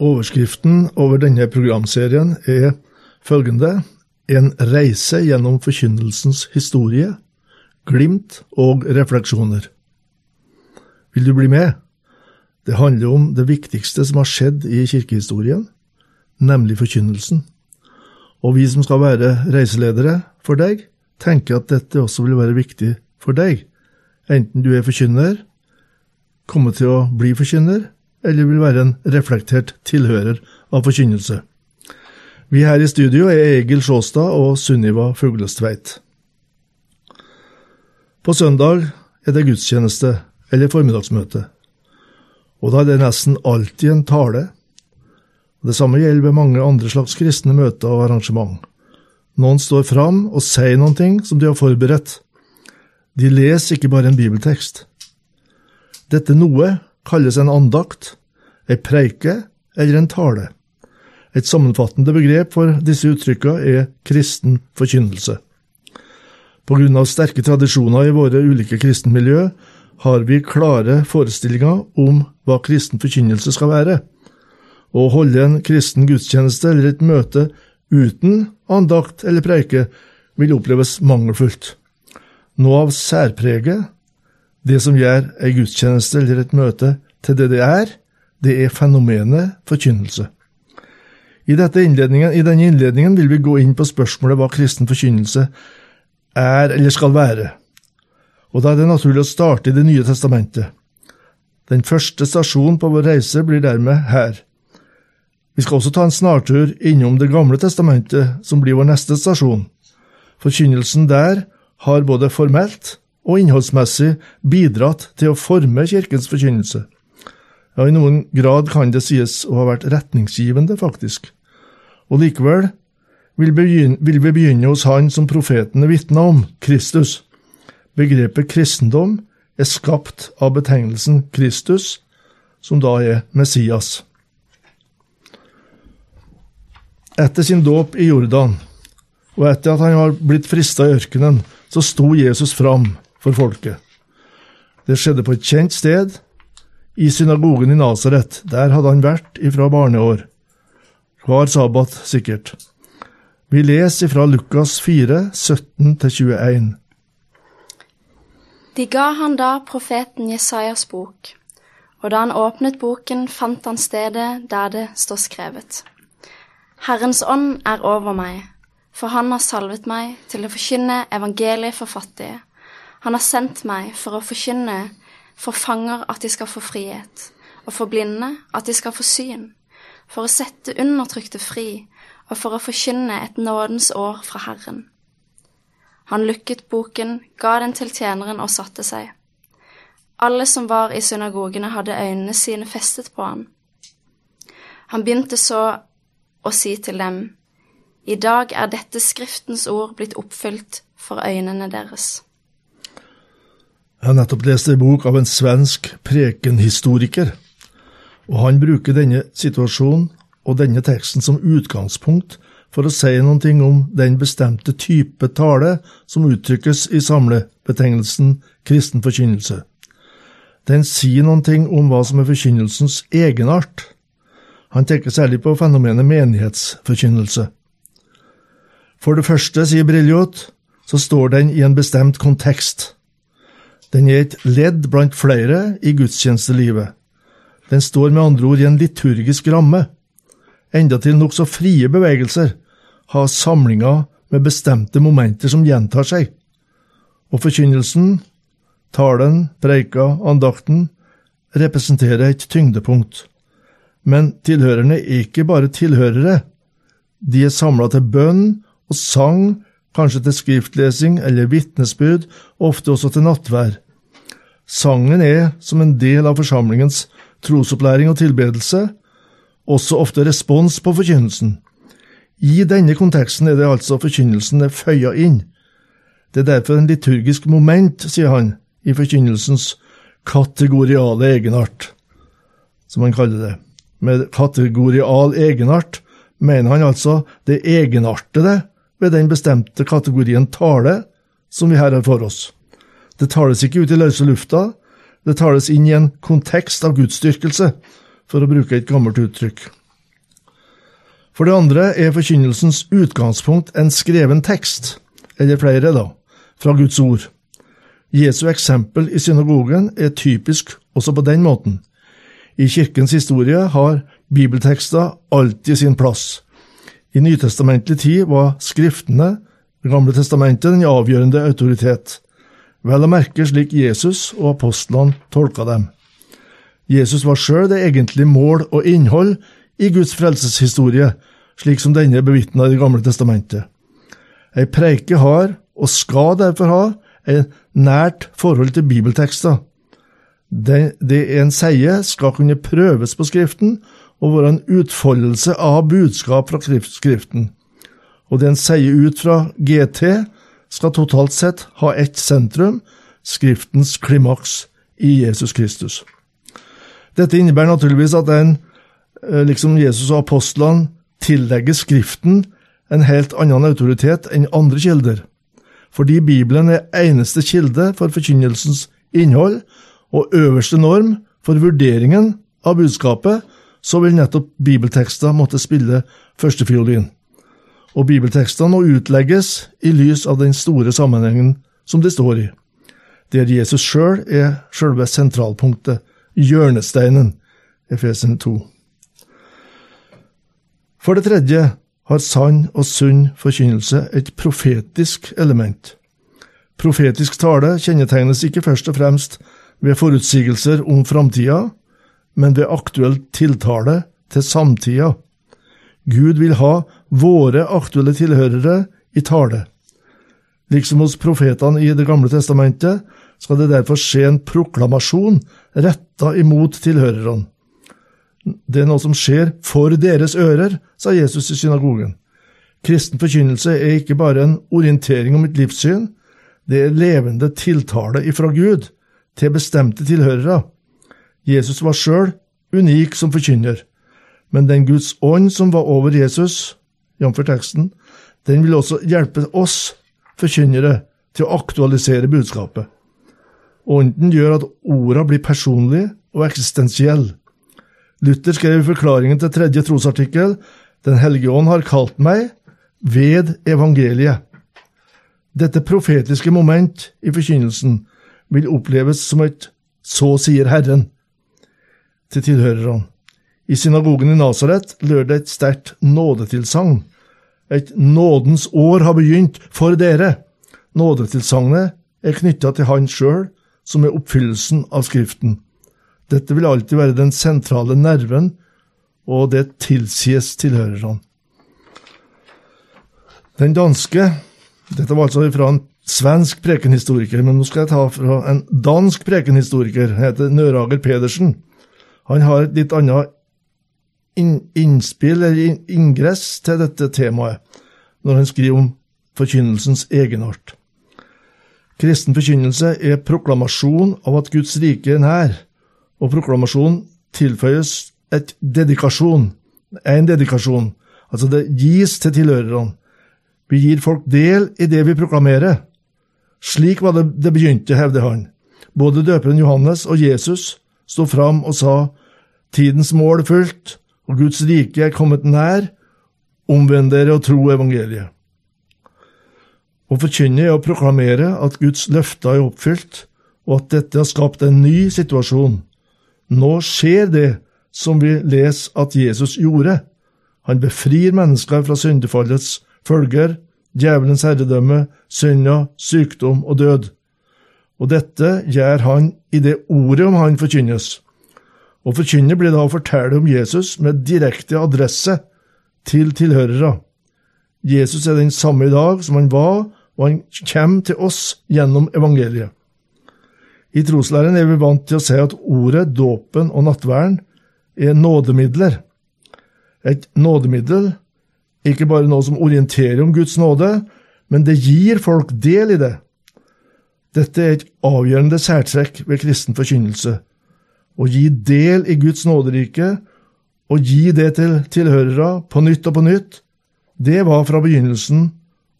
Overskriften over denne programserien er følgende En reise gjennom forkynnelsens historie, glimt og refleksjoner. Vil du bli med? Det handler om det viktigste som har skjedd i kirkehistorien, nemlig forkynnelsen. Og vi som skal være reiseledere for deg, tenker at dette også vil være viktig for deg, enten du er forkynner, kommer til å bli forkynner, eller vil være en reflektert tilhører av forkynnelse. Vi her i studio er Egil Sjåstad og Sunniva Fuglestveit. På søndag er det gudstjeneste eller formiddagsmøte, og da er det nesten alltid en tale. Det samme gjelder ved mange andre slags kristne møter og arrangement. Noen står fram og sier noen ting som de har forberedt. De leser ikke bare en bibeltekst. Dette noe kalles en andakt, ei preike eller en tale. Et sammenfattende begrep for disse uttrykkene er kristen forkynnelse. På grunn av sterke tradisjoner i våre ulike kristenmiljø har vi klare forestillinger om hva kristen forkynnelse skal være. Å holde en kristen gudstjeneste eller et møte uten andakt eller preike vil oppleves mangelfullt. Noe av særpreget, det som gjør ei gudstjeneste eller et møte til det det er, det er fenomenet forkynnelse. I, innledningen, I denne innledningen vil vi gå inn på spørsmålet hva kristen forkynnelse er eller skal være. Og Da er det naturlig å starte i Det nye testamentet. Den første stasjonen på vår reise blir dermed her. Vi skal også ta en snartur innom Det gamle testamentet, som blir vår neste stasjon. Forkynnelsen der har både formelt og innholdsmessig bidratt til å forme kirkens forkynnelse. Ja, i noen grad kan det sies å ha vært retningsgivende, faktisk. Og likevel vil, begynne, vil vi begynne hos Han som profetene vitna om, Kristus. Begrepet kristendom er skapt av betegnelsen Kristus, som da er Messias. Etter sin dåp i Jordan, og etter at han var blitt frista i ørkenen, så sto Jesus fram for folket. Det skjedde på et kjent sted, i synagogen i Nasaret. Der hadde han vært ifra barneår. Hver sabbat, sikkert. Vi leser ifra Lukas 4, 17-21. De ga han da profeten Jesajas bok, og da han åpnet boken, fant han stedet der det står skrevet. Herrens ånd er over meg, for han har salvet meg til å forkynne evangeliet for fattige. Han har sendt meg for å forkynne for fanger at de skal få frihet, og for blinde at de skal få syn, for å sette undertrykte fri, og for å forkynne et nådens år fra Herren. Han lukket boken, ga den til tjeneren og satte seg. Alle som var i synagogene, hadde øynene sine festet på han. Han begynte så å si til dem, I dag er dette Skriftens ord blitt oppfylt for øynene deres. Jeg har nettopp lest en bok av en svensk prekenhistoriker, og han bruker denne situasjonen og denne teksten som utgangspunkt for å si noe om den bestemte type tale som uttrykkes i samlebetegnelsen kristen forkynnelse. Den sier noe om hva som er forkynnelsens egenart. Han tenker særlig på fenomenet menighetsforkynnelse. For det første, sier Briljot, så står den i en bestemt kontekst. Den er et ledd blant flere i gudstjenestelivet. Den står med andre ord i en liturgisk ramme. Endatil nokså frie bevegelser har samlinger med bestemte momenter som gjentar seg. Og forkynnelsen, talen, preika, andakten, representerer et tyngdepunkt. Men tilhørerne er ikke bare tilhørere. De er samla til bønn og sang kanskje til skriftlesing eller vitnesbyrd, ofte også til nattvær. Sangen er, som en del av forsamlingens trosopplæring og tilbedelse, også ofte respons på forkynnelsen. I denne konteksten er det altså forkynnelsen er føya inn. Det er derfor en liturgisk moment, sier han, i forkynnelsens kategoriale egenart, som han kaller det. Med kategorial egenart mener han altså det egenartede ved den bestemte kategorien tale som vi her har for oss. Det tales ikke ut i løse lufta, det tales inn i en kontekst av gudsdyrkelse, for å bruke et gammelt uttrykk. For det andre er forkynnelsens utgangspunkt en skreven tekst, eller flere, da, fra Guds ord. Jesu eksempel i synagogen er typisk også på den måten. I kirkens historie har bibeltekster alltid sin plass. I nytestamentlig tid var Skriftene, Det gamle testamentet, den avgjørende autoritet, vel å merke slik Jesus og apostlene tolka dem. Jesus var sjøl det egentlige mål og innhold i Guds frelseshistorie, slik som denne bevitna i Det gamle testamentet. Ei preike har, og skal derfor ha, et nært forhold til bibeltekster. Det, det en sier, skal kunne prøves på Skriften og være en utfoldelse av budskap fra Skriften. Og det en sier ut fra GT, skal totalt sett ha ett sentrum, Skriftens klimaks i Jesus Kristus. Dette innebærer naturligvis at en, eh, liksom Jesus og apostlene, tillegger Skriften en helt annen autoritet enn andre kilder. Fordi Bibelen er eneste kilde for forkynnelsens innhold og øverste norm for vurderingen av budskapet, så vil nettopp bibeltekster måtte spille førstefiolin. Og bibeltekstene må utlegges i lys av den store sammenhengen som de står i, der Jesus sjøl er sjølve sentralpunktet, hjørnesteinen, Efesen 2. For det tredje har sann og sunn forkynnelse et profetisk element. Profetisk tale kjennetegnes ikke først og fremst ved forutsigelser om framtida, men ved aktuell tiltale til samtida. Gud vil ha våre aktuelle tilhørere i tale. Liksom hos profetene i Det gamle testamentet skal det derfor skje en proklamasjon retta imot tilhørerne. Det er noe som skjer for deres ører, sa Jesus i synagogen. Kristen forkynnelse er ikke bare en orientering om et livssyn, det er levende tiltale ifra Gud til bestemte tilhørere. Jesus var sjøl unik som forkynner, men den Guds ånd som var over Jesus, jf. teksten, den vil også hjelpe oss forkynnere til å aktualisere budskapet. Ånden gjør at orda blir personlige og eksistensielle. Luther skrev i forklaringen til tredje trosartikkel Den hellige ånd har kalt meg ved evangeliet. Dette profetiske moment i forkynnelsen vil oppleves som et så sier Herren til tilhørerne. I synagogen i Nasaret lød det et sterkt nådetilsagn. Et nådens år har begynt for dere. Nådetilsagnet er knytta til Han sjøl, som er oppfyllelsen av Skriften. Dette vil alltid være den sentrale nerven, og det tilsies tilhørerne. Den danske Dette var altså fra en svensk prekenhistoriker, men nå skal jeg ta fra en dansk prekenhistoriker, han heter Nørager Pedersen. Han har et litt annet innspill eller ingress til dette temaet, når han skriver om forkynnelsens egenart. Kristen forkynnelse er proklamasjon av at Guds rike er nær, og proklamasjon tilføyes et dedikasjon, en dedikasjon, altså det gis til tilhørerne. Vi gir folk del i det vi proklamerer. Slik var det det begynte, hevder han. Både døperen Johannes og Jesus sto fram og sa tidens mål er fullt, og Guds rike er kommet nær, omvend dere og tro evangeliet. Å forkynne er å proklamere at Guds løfter er oppfylt, og at dette har skapt en ny situasjon. Nå skjer det som vi leser at Jesus gjorde. Han befrir mennesker fra syndefallets følger, djevelens herredømme, synda, sykdom og død. Og dette gjør han i det ordet om han forkynnes. Å forkynne blir da å fortelle om Jesus med direkte adresse til tilhørere. Jesus er den samme i dag som han var, og han kommer til oss gjennom evangeliet. I troslæren er vi vant til å si at ordet, dåpen og nattverden er nådemidler. Et nådemiddel ikke bare noe som orienterer om Guds nåde, men det gir folk del i det. Dette er et avgjørende særtrekk ved kristen forkynnelse. Å gi del i Guds nåderike, å gi det til tilhørere på nytt og på nytt, det var fra begynnelsen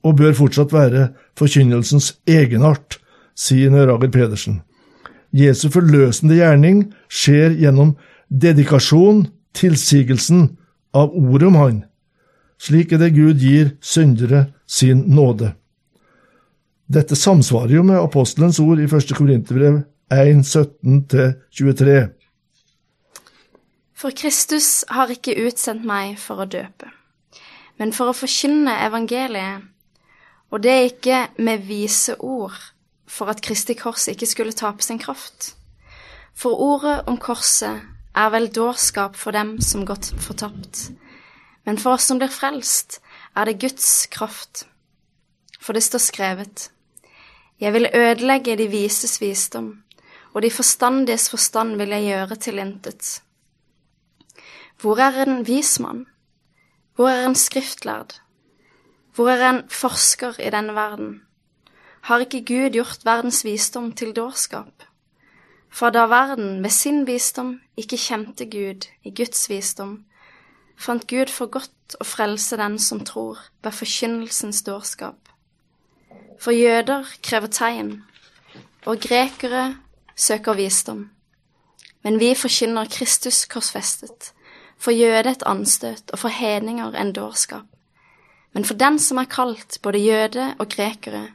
og bør fortsatt være forkynnelsens egenart, sier Nørager Pedersen. Jesu forløsende gjerning skjer gjennom dedikasjon, tilsigelsen av ordet om Han. Slik er det Gud gir syndere sin nåde. Dette samsvarer jo med apostelens ord i 1. Korinterbrev 1, 17-23. For Kristus har ikke utsendt meg for å døpe, men for å forkynne evangeliet, og det er ikke med vise ord, for at Kristi kors ikke skulle tape sin kraft. For ordet om korset er vel dårskap for dem som gått fortapt, men for oss som blir frelst, er det Guds kraft. For det står skrevet, Jeg vil ødelegge de vises visdom, og de forstandiges forstand vil jeg gjøre til intet. Hvor er en vismann? Hvor er en skriftlærd? Hvor er en forsker i denne verden? Har ikke Gud gjort verdens visdom til dårskap? For da verden ved sin visdom ikke kjente Gud i Guds visdom, fant Gud for godt å frelse den som tror, ved forkynnelsens dårskap. For jøder krever tegn, og grekere søker visdom. Men vi forkynner Kristus korsfestet, for jøde et anstøt og for hedninger en dårskap. Men for den som er kalt, både jøde og grekere,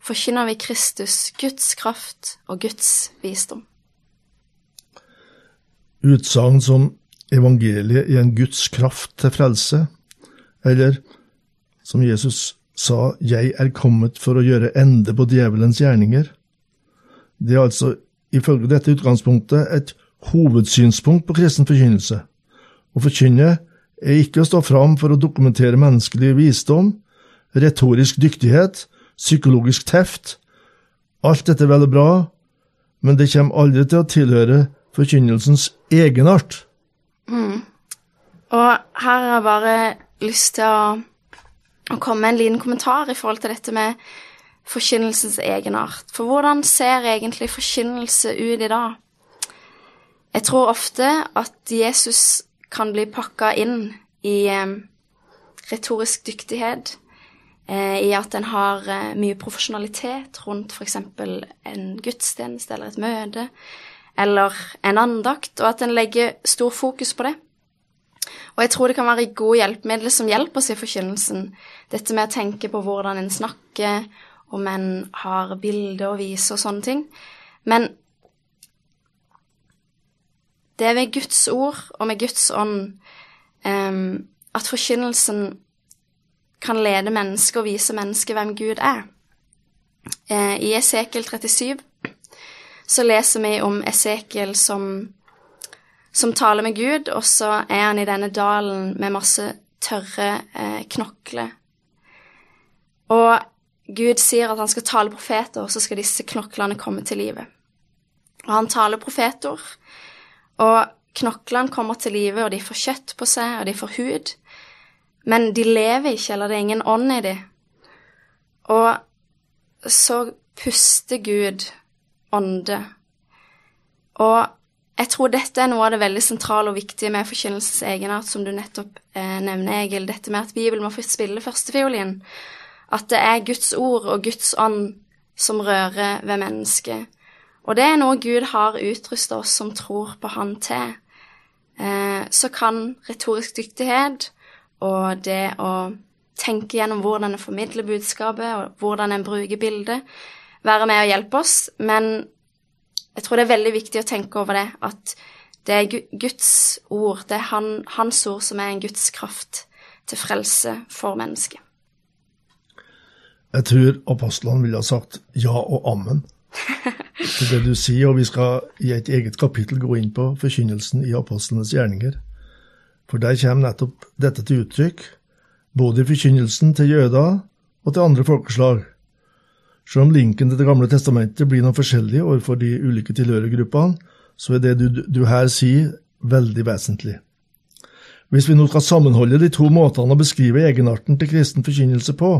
forkynner vi Kristus, Guds kraft og Guds visdom. Utsagn som evangeliet er en Guds kraft til frelse, eller som Jesus sa, jeg er kommet for å gjøre ende på djevelens gjerninger. Det er altså ifølge dette utgangspunktet et hovedsynspunkt på kristen forkynnelse. Å forkynne er ikke å stå fram for å dokumentere menneskelig visdom, retorisk dyktighet, psykologisk teft. Alt dette er vel og bra, men det kommer aldri til å tilhøre forkynnelsens egenart. Mm. Og her har jeg bare lyst til å, å komme med en liten kommentar i forhold til dette med forkynnelsens egenart. For hvordan ser egentlig forkynnelse ut i dag? Jeg tror ofte at Jesus kan bli pakka inn i eh, retorisk dyktighet, eh, i at en har eh, mye profesjonalitet rundt f.eks. en gudstjeneste eller et møte, eller en andakt, og at en legger stor fokus på det. Og jeg tror det kan være gode hjelpemidler som hjelper oss i forkynnelsen. Dette med å tenke på hvordan en snakker, om en har bilder å vise og sånne ting. Men det er ved Guds ord og med Guds ånd um, at forkynnelsen kan lede mennesker og vise mennesker hvem Gud er. Eh, I Esekiel 37 så leser vi om Esekiel som, som taler med Gud, og så er han i denne dalen med masse tørre eh, knokler. Og Gud sier at han skal tale profeter, og så skal disse knoklene komme til live. Og han taler profetord, og knoklene kommer til live, og de får kjøtt på seg, og de får hud. Men de lever ikke, eller det er ingen ånd i dem. Og så puster Gud ånde. Og jeg tror dette er noe av det veldig sentrale og viktige med forkynnelsens egenart, som du nettopp eh, nevner, Egil. Dette med at Bibelen må spille førstefiolin. At det er Guds ord og Guds ånd som rører ved mennesket. Og det er noe Gud har utrusta oss som tror på Han til. Eh, så kan retorisk dyktighet og det å tenke gjennom hvordan en formidler budskapet, og hvordan en bruker bildet, være med og hjelpe oss. Men jeg tror det er veldig viktig å tenke over det, at det er Guds ord, det er han, hans ord som er en Guds kraft til frelse for mennesket. Jeg tror apostlene ville ha sagt ja og ammen til det du sier, og vi skal i et eget kapittel gå inn på forkynnelsen i apostlenes gjerninger. For der kommer nettopp dette til uttrykk, både i forkynnelsen til jøder og til andre folkeslag. Selv om linken til Det gamle testamentet blir noe forskjellig overfor de ulike tilhørergruppene, så er det du, du her sier, veldig vesentlig. Hvis vi nå skal sammenholde de to måtene å beskrive egenarten til kristen forkynnelse på,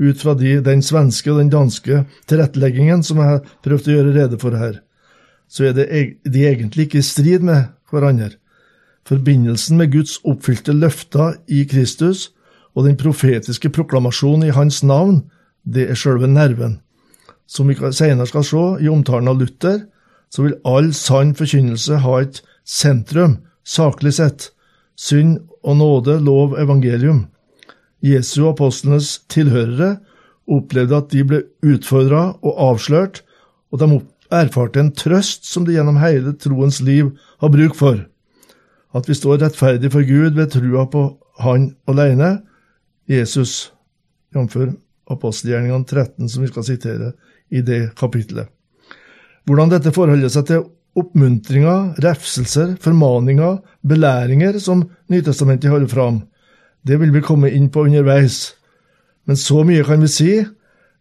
ut fra de, den svenske og den danske tilretteleggingen som jeg har prøvd å gjøre rede for her, så er det, de egentlig ikke i strid med hverandre. Forbindelsen med Guds oppfylte løfter i Kristus og den profetiske proklamasjonen i hans navn, det er sjølve nerven. Som vi senere skal se i omtalen av Luther, så vil all sann forkynnelse ha et sentrum, saklig sett, synd og nåde, lov, evangelium. Jesu og apostlenes tilhørere opplevde at de ble utfordra og avslørt, og de erfarte en trøst som de gjennom hele troens liv har bruk for. At vi står rettferdig for Gud ved trua på Han alene, Jesus, jf. apostelgjerningene 13, som vi skal sitere i det kapitlet. Hvordan dette forholder seg til oppmuntringer, refselser, formaninger, belæringer som Nytestamentet holder fram. Det vil vi komme inn på underveis. Men så mye kan vi si,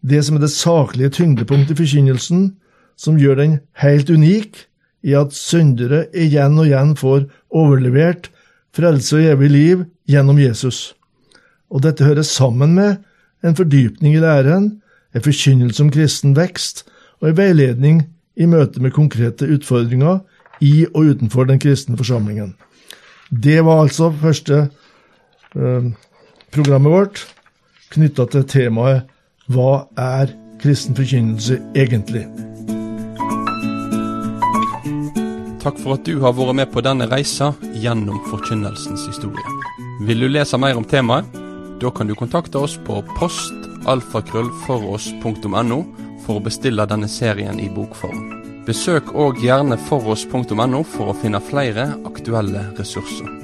det som er det saklige tyngdepunktet i forkynnelsen, som gjør den helt unik, i at syndere igjen og igjen får overlevert frelse og evig liv gjennom Jesus. Og dette hører sammen med en fordypning i læren, en forkynnelse om kristen vekst og en veiledning i møte med konkrete utfordringer i og utenfor den kristne forsamlingen. Det var altså første eh, programmet vårt knytta til temaet Hva er kristen forkynnelse egentlig? Takk for at du har vært med på denne reisa gjennom forkynnelsens historie. Vil du lese mer om temaet? Da kan du kontakte oss på postalfakrøllfoross.no for å bestille denne serien i bokform. Besøk òg gjerne foross.no for å finne flere aktuelle ressurser.